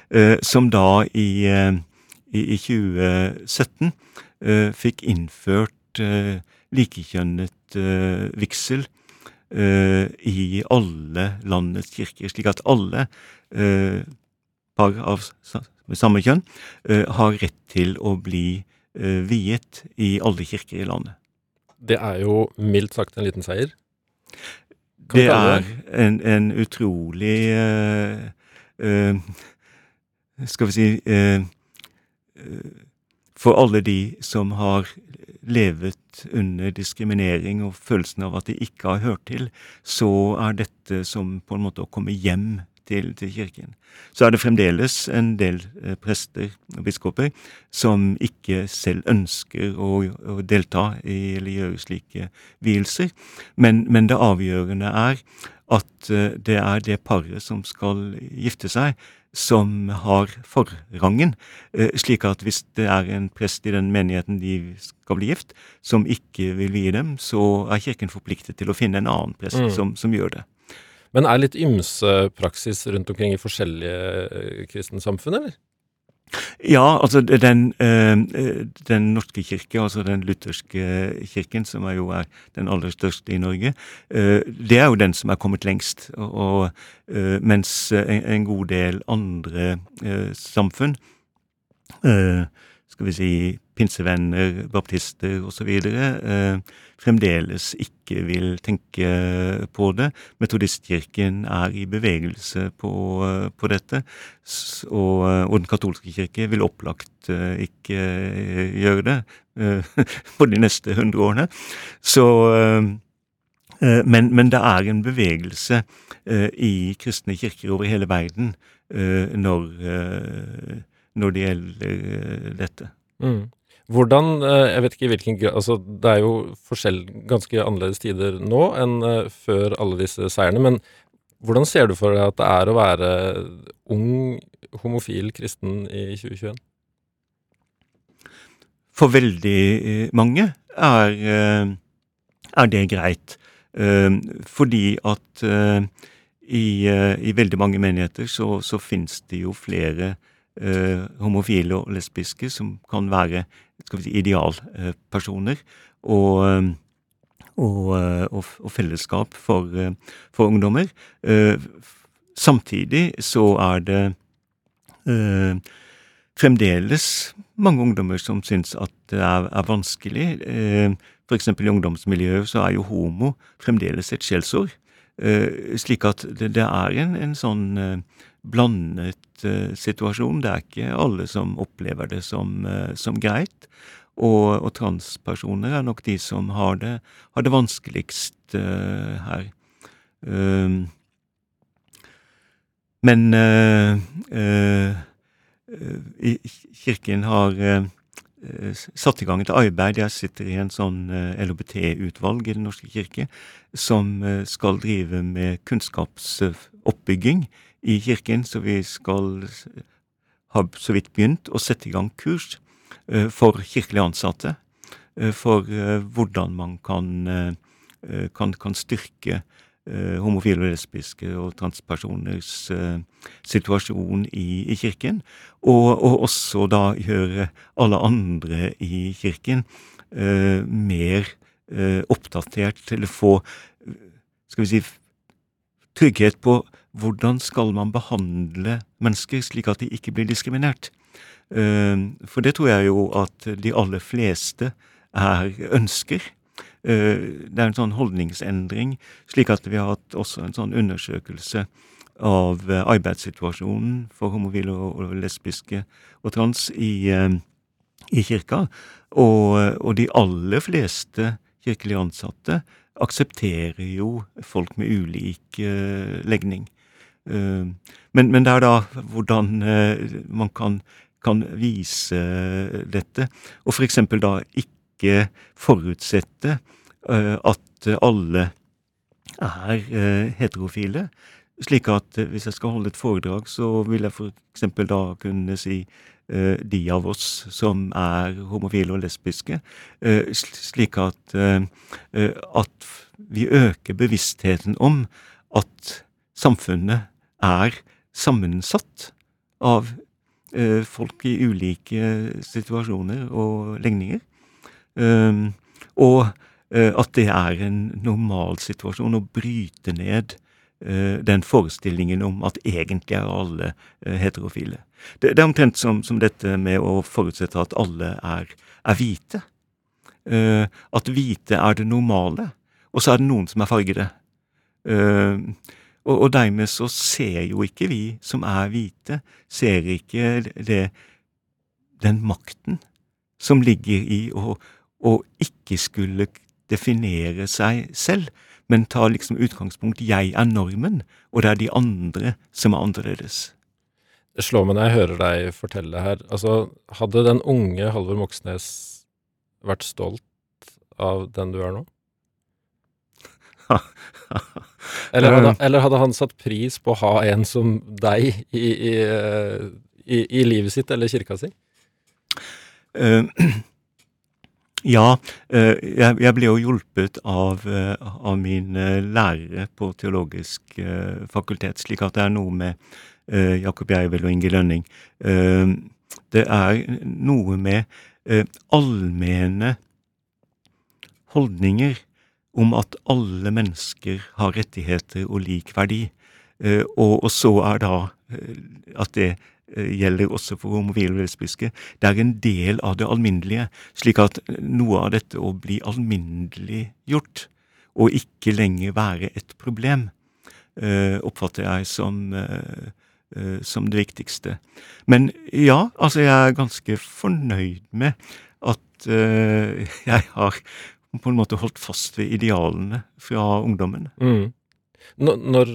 eh, som da i, eh, i, i 2017 eh, fikk innført likekjønnet vigsel i alle landets kirker, slik at alle par av samme kjønn har rett til å bli viet i alle kirker i landet. Det er jo mildt sagt en liten seier. Det er en, en utrolig uh, uh, Skal vi si uh, For alle de som har levet under diskriminering og følelsen av at de ikke har hørt til, så er dette som på en måte å komme hjem til, til kirken. Så er det fremdeles en del eh, prester og biskoper som ikke selv ønsker å, å delta i eller gjøre slike vielser, men, men det avgjørende er at eh, det er det paret som skal gifte seg, som har forrangen. Eh, Slik at hvis det er en prest i den menigheten de skal bli gift, som ikke vil vie dem, så er kirken forpliktet til å finne en annen prest Mm. som, som gjør det. Men er litt ymse praksis rundt omkring i forskjellige eh, kristne samfunn, eller? Ja, altså den, eh, den norske kirke, altså den lutherske kirken, som er jo er den aller største i Norge, eh, det er jo den som er kommet lengst. Og, mens en, god del andre samfunn, skal vi si pinsevenner, baptister osv., eh, fremdeles ikke vil tenke på det. Metodistkirken er i bevegelse på, eh, på dette, og, eh, og den katolske kirke vil opplagt eh, ikke eh, gjøre det eh, for de neste hundre årene. Så eh, eh, men, men det er en bevegelse eh, i kristne kirker over hele verden eh, når, eh, når det gjelder eh, dette. Mm. Hvordan eh, Jeg vet ikke hvilken Altså, det er jo forskjell, ganske annerledes tider nå enn eh, før alle disse seirene, men hvordan ser du for deg at det er å være ung homofil kristen i 2021? For veldig eh, mange er, er det greit. Fordi at i, i veldig mange menigheter så, så finnes det jo flere homofile og lesbiske som kan være si, idealpersoner. og eh, og, eh, og, og fellesskap for, eh, for ungdommer. Eh, Samtidig så er det eh, fremdeles mange ungdommer som syns at det er, er vanskelig. Eh, eksempel i ungdomsmiljøet så er jo homo fremdeles et skjellsord. Eh, slik at det, det er en, en sånn eh, blandet eh, situasjon. Det er ikke alle som opplever det som, eh, som greit. Og, og transpersoner er nok de som har det, har det vanskeligst eh, her. Um, men eh, eh, Kirken har eh, satt i gang et arbeid. Jeg sitter i en sånn LHBT-utvalg i Den norske kirke som skal drive med kunnskapsoppbygging i kirken. Så vi skal ha så vidt begynt å sette i gang kurs eh, for kirkelige ansatte. eh, For eh, hvordan man kan, kan, kan styrke homofile lesbiske og transpersoners situasjon i, i kirken. Og, og også da gjøre alle andre i kirken mer oppdatert, eller få skal vi si, trygghet på hvordan skal man behandle mennesker slik at de ikke blir diskriminert. Eh, For det tror jeg jo at de aller fleste er ønsker. Eh, Det er en sånn holdningsendring, slik at vi har hatt også en sånn undersøkelse av eh, arbeidssituasjonen for homofile og lesbiske og trans i, i kirka. Og, og de aller fleste kirkelige ansatte aksepterer jo folk med ulik legning. Men, men det er da hvordan eh, man kan, kan vise dette, og eksempel da ikke forutsette eh, at alle er heterofile. Slik at hvis jeg skal holde et foredrag, så vil jeg eksempel da kunne si de av oss som er homofile og lesbiske, slik at, at vi øker bevisstheten om at samfunnet er sammensatt av eh, folk i ulike situasjoner og legninger. Um, og eh, at det er en normal situasjon å bryte ned eh, den forestillingen om at egentlig er alle heterofile. Det, er omtrent som, som dette med å forutsette at alle er, er hvite. At hvite er det normale, og så er det noen som er fargede. Og, og dermed så ser jo ikke vi som er hvite, ser ikke det, den makten som ligger i å, å ikke skulle definere seg selv, men ta liksom utgangspunkt 'jeg er normen', og det er de andre som er annerledes. Det slår meg når jeg hører deg fortelle her. Altså, hadde den unge Halvor Moxnes vært stolt av den du er nå? Eller hadde, eller hadde han satt pris på å ha en som deg i, i, i, i livet sitt eller kirka si? Uh, ja, eh, jeg, jeg ble jo hjulpet av, eh, av mine lærere på teologisk fakultet, slik at det er noe med Jakob Jervel og Inge Lønning. Det er noe med allmenne holdninger om at alle mennesker har rettigheter og lik verdi. Eh, og, og så er da eh, at det eh, gjelder også for homofile og lesbiske. Det er en del av det alminnelige, slik at noe av dette å bli alminneliggjort, og ikke lenger være et problem, oppfatter jeg som, som det viktigste. Men ja, altså jeg er ganske fornøyd med at jeg har på en måte holdt fast ved idealene fra ungdommen. Mm. Når, når,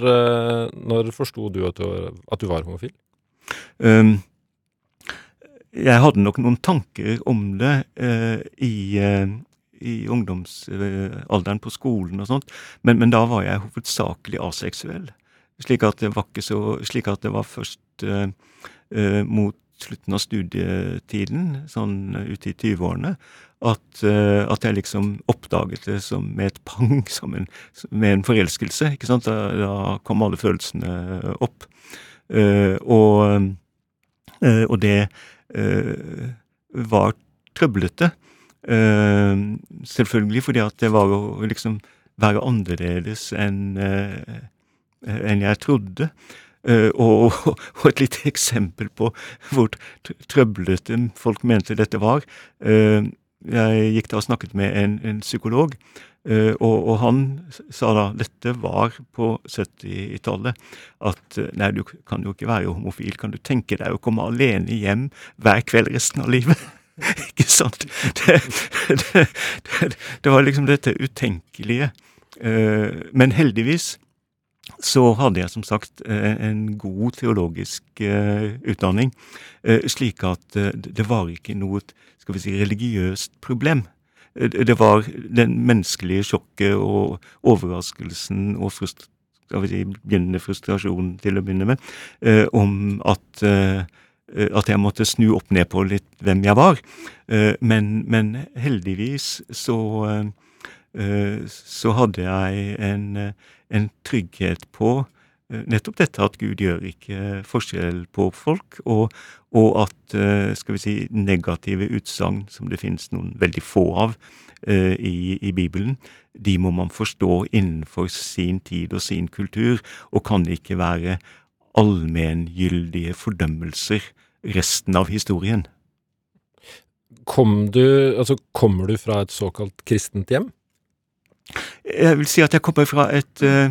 eh, forsto du at du, at du var homofil? Um, jeg hadde nok noen tanker om det uh, i, uh, i ungdomsalderen på skolen og sånt, men, men, da var jeg hovedsakelig aseksuell. Slik at det var, så, slik at det var først mot slutten av studietiden, sånn ute i 20-årene, at, at, jeg liksom oppdaget det som med et pang, som en, med en forelskelse. ikke sant? Da, da kom alle følelsene opp. og, og det uh, var trøblete. Eh, selvfølgelig fordi at det var å liksom være annerledes enn eh, enn jeg trodde. Uh, og, og, et lite eksempel på hvor trøblete folk mente dette var. Uh, jeg gikk da og snakket med en, en psykolog Uh, og, og, han sa da dette var på 70-tallet at nei, du kan jo ikke være homofil. Kan du tenke deg å komme alene hjem hver kveld resten av livet? ikke sant? Det, det, det, det, var liksom dette utenkelige. Men heldigvis så hadde jeg som sagt en god teologisk utdanning, slik at det var ikke noe skal vi si, religiøst problem det var den menneskelige sjokket og overraskelsen og frust si, begynnende frustrasjonen til å begynne med, eh, om at, eh, at jeg måtte snu opp ned på litt hvem jeg var. Eh, men, men, heldigvis så, eh, så hadde jeg en, en trygghet på eh, nettopp dette at Gud gjør ikke forskjell på folk, og, og at eh, skal vi si, negative utsagn, som det finnes noen veldig få av eh, i, i, Bibelen, de må man forstå innenfor sin tid og sin kultur, og kan ikke være allmenngyldige fordømmelser resten av historien. Kom du, altså, kommer du fra et såkalt kristent hjem? Jeg vil si at jeg kommer fra et, eh,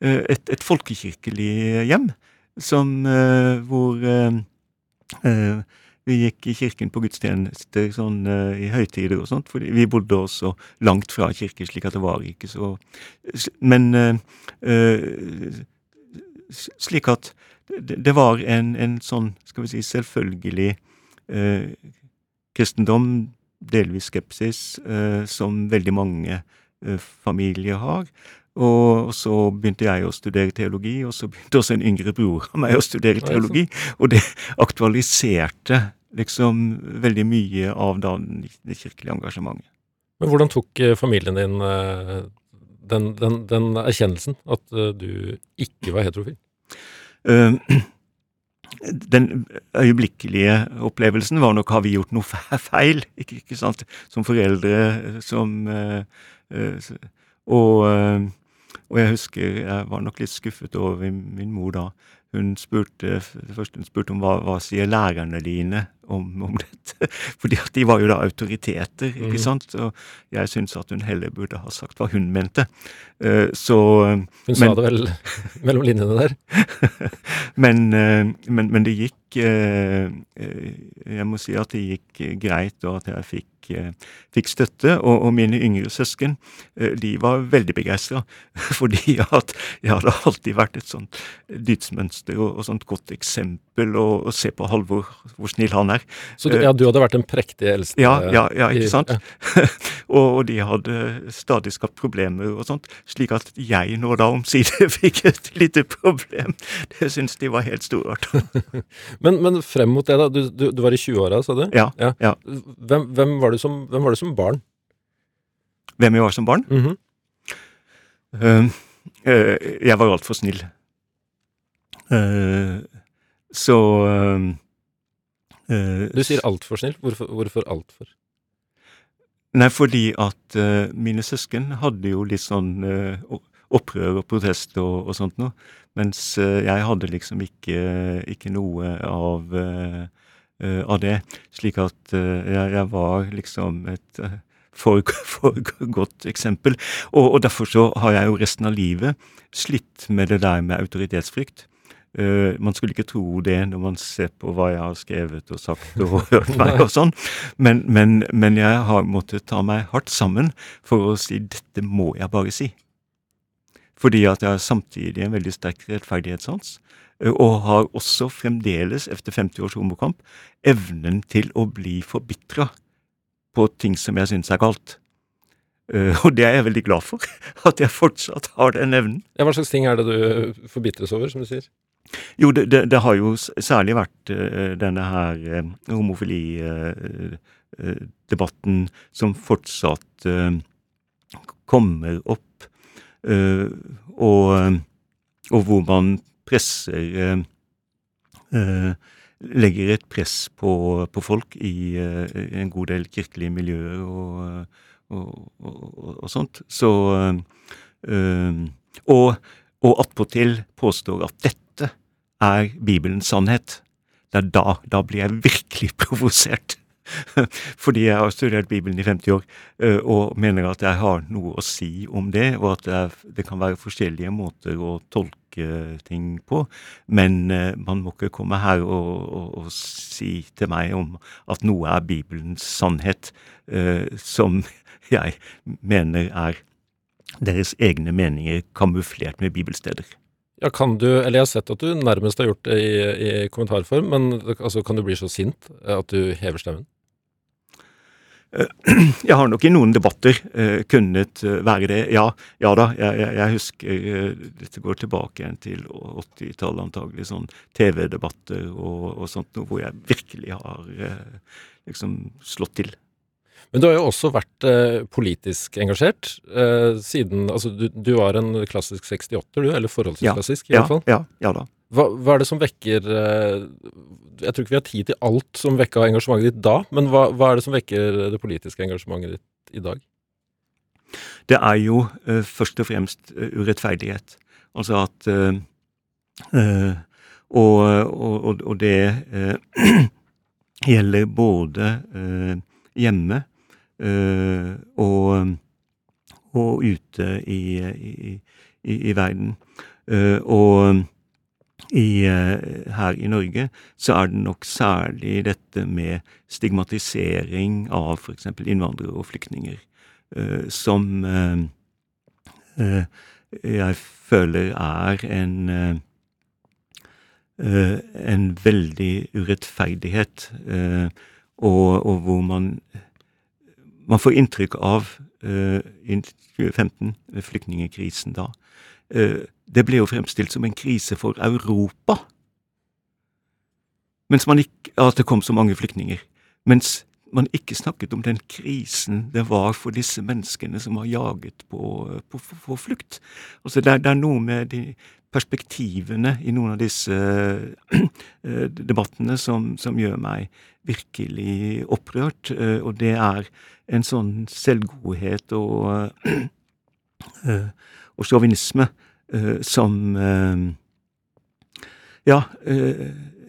et, et folkekirkelig hjem, som, hvor Eh, vi gikk i kirken på gudstjenester sånn i høytider og sånt, for vi bodde også langt fra kirken, slik at det var ikke så Men slik at det var en, en, sånn, skal vi si, selvfølgelig kristendom, delvis skepsis, som veldig mange familier har. Og så begynte jeg å studere teologi, og så begynte også en yngre bror av meg å studere teologi. Og det aktualiserte liksom veldig mye av da det kirkelige engasjementet. Men hvordan tok eh, familien din eh, den, den, den erkjennelsen at eh, du ikke var heterofil? Den øyeblikkelige opplevelsen var nok har vi gjort noe feil, ikke, ikke sant, som foreldre, som Og og jeg husker jeg var nok litt skuffet over min mor da. Hun spurte, det første hun spurte om hva, hva sier lærerne dine om, om dette? Fordi at de var jo da autoriteter, ikke mm. sant? Og jeg syns at hun heller burde ha sagt hva hun mente. Uh, så Hun men, sa det vel mellom linjene der? men, uh, men, men, det gikk uh, Jeg må si at det gikk greit, og at jeg fikk fikk, eh, støtte. Og, og, mine yngre søsken eh, de var veldig begeistra, fordi at jeg hadde alltid vært et sånt dydsmønster og, og sånt godt eksempel. Og, og se på Halvor, hvor snill han er. Så du, ja, du hadde vært den prektige eldste? Ja, ja, ja ikke sant. Ja. og, de hadde stadig skapt problemer og sånt, slik at jeg nå da omsider fikk et lite problem. Det syns de var helt storartet. men, men frem mot det, da. Du, du, du var i 20-åra, sa du? Ja. ja. Hvem, hvem var du som, hvem var du som barn? Hvem jeg var som barn? Mm -hmm. uh, uh, jeg var altfor snill. Uh, så Du sier altfor snill. Hvorfor, hvorfor altfor? Nei, fordi at mine søsken hadde jo litt sånn opprør og protest og, og sånt noe. Mens jeg hadde liksom ikke, ikke noe av uh, av det. Slik at uh, jeg, jeg, var liksom et uh, for, for, godt eksempel. Og, og, derfor så har jeg jo resten av livet slitt med det der med autoritetsfrykt. Uh, man skulle ikke tro det når man ser på hva jeg har skrevet og sagt og hørt meg og sånn, men, men, men, jeg har måttet ta meg hardt sammen for å si dette må jeg bare si. fordi at jeg har samtidig en veldig sterk rettferdighetssans. Og har også fremdeles, etter 50 års homokamp, evnen til å bli forbitra på ting som jeg syns er galt. og det er jeg veldig glad for, at jeg fortsatt har den evnen. Ja, hva slags ting er det du forbitres over, som du sier? Jo, det, det, det har jo særlig vært uh, denne her uh, homofilidebatten uh, som fortsatt kommer opp, og, og, hvor man presser Legger et press på, på folk i en god del kirkelige miljøer og, og, og sånt. Så Og, og attpåtil påstår at dette er Bibelens sannhet. Det er da, da blir jeg virkelig provosert. Fordi jeg har studert Bibelen i 50 år eh, og mener at jeg har noe å si om det, og at det, kan være forskjellige måter å tolke ting på. Men uh, man må ikke komme her og, og, og, si til meg om at noe er Bibelens sannhet, uh, som jeg mener er deres egne meninger kamuflert med bibelsteder. Ja, kan du, eller Jeg har sett at du nærmest har gjort det i, i kommentarform, men altså, kan du bli så sint at du hever stemmen? Eh, jeg har nok i noen debatter uh, kunnet uh, være det. Ja, ja da, jeg, jeg, husker Dette går tilbake igjen til 80-tallet antagelig, sånn TV-debatter og, og, sånt, hvor jeg virkelig har liksom slått til. Men du har jo også vært eh, politisk engasjert eh, siden Altså, du, du, var en klassisk 68-er, du? Eller forholdsvis ja, klassisk, i ja, hvert fall. Ja, ja da. Hva, hva, er det som vekker eh, Jeg tror ikke vi har tid til alt som vekka engasjementet ditt da, men hva, hva, er det som vekker det politiske engasjementet ditt i dag? Det er jo uh, først og fremst uh, urettferdighet. Altså at uh, og, og, og, det gjelder både hjemme Eh, og, og ute i, i, i, i verden. Eh, og i, her i Norge så er det nok særlig dette med stigmatisering av f.eks. innvandrere og flyktninger som jeg føler er en en veldig urettferdighet, og, og hvor man man får inntrykk av uh, i 2015, flyktningkrisen da uh, Det ble jo fremstilt som en krise for Europa. Mens man ikke, At det kom så mange flyktninger. Mens man ikke snakket om den krisen det var for disse menneskene som var jaget på, på, på flukt. Altså det, det, er noe med de perspektivene i noen av disse uh, debattene som, som, gjør meg virkelig opprørt, og det er en sånn selvgodhet og, uh, og sjåvinisme som Ja,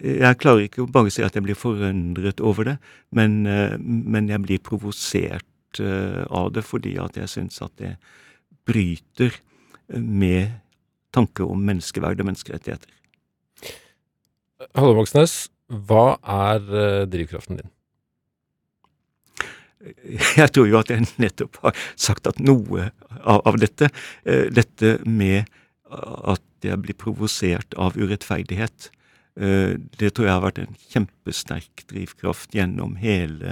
jeg klarer ikke å bare si at jeg blir forundret over det, men, men jeg blir provosert av det fordi at jeg syns at det bryter med tanke om menneskeverd og menneskerettigheter. Halle Moxnes, hva er drivkraften din? jeg tror jo at jeg nettopp har sagt at noe av, av dette, dette med at jeg blir provosert av urettferdighet, det tror jeg har vært en kjempesterk drivkraft gjennom hele,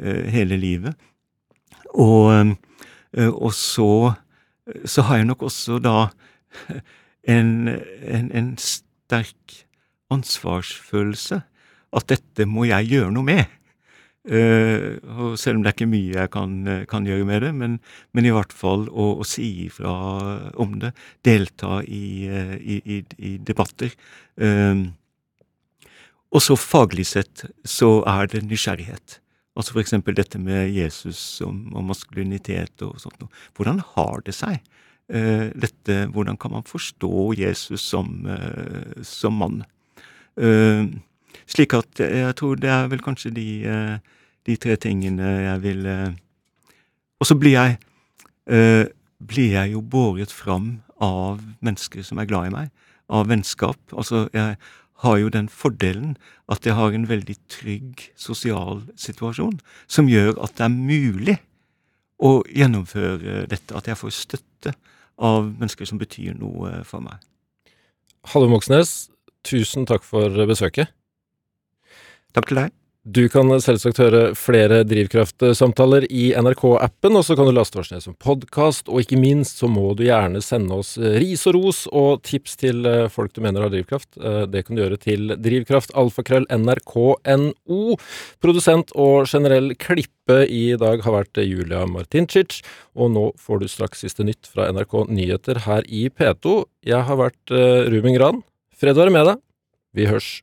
uh, hele livet. Og, og så, så, har jeg nok også da en, en, en sterk ansvarsfølelse. At dette må jeg gjøre noe med. Uh, og selv om det er ikke mye jeg kan, eh, kan gjøre med det, men, men, i hvert fall å, å si ifra om det. Delta i, uh, i, i, i debatter. Uh, og så faglig sett så er det nysgjerrighet. Altså eksempel dette med Jesus og, og maskulinitet og sånt noe. Hvordan har det seg? dette, hvordan kan man forstå Jesus som, som mann? slik at jeg tror det er vel kanskje de de tre tingene jeg vil eh, Og så blir jeg, eh, blir jeg jo båret fram av mennesker som er glad i meg, av vennskap. Altså, jeg har jo den fordelen at jeg har en veldig trygg sosial situasjon, som gjør at det er mulig å gjennomføre dette, at jeg får støtte av mennesker som betyr noe for meg. Hallo Moxnes, tusen takk for besøket. Takk til deg. Du kan selvsagt høre flere Drivkraft-samtaler i NRK-appen, og så kan du laste oss ned som podkast, og ikke minst så må du gjerne sende oss ris og ros og tips til eh, folk du mener har drivkraft. Eh, det kan du gjøre til drivkraftalfakrøll.nrk.no. Produsent og generell klippe i dag har vært Julia Martincic, og nå får du straks siste nytt fra NRK Nyheter her i P2. Jeg har vært eh, Ruben Gran. Fred være med deg. Vi hørs.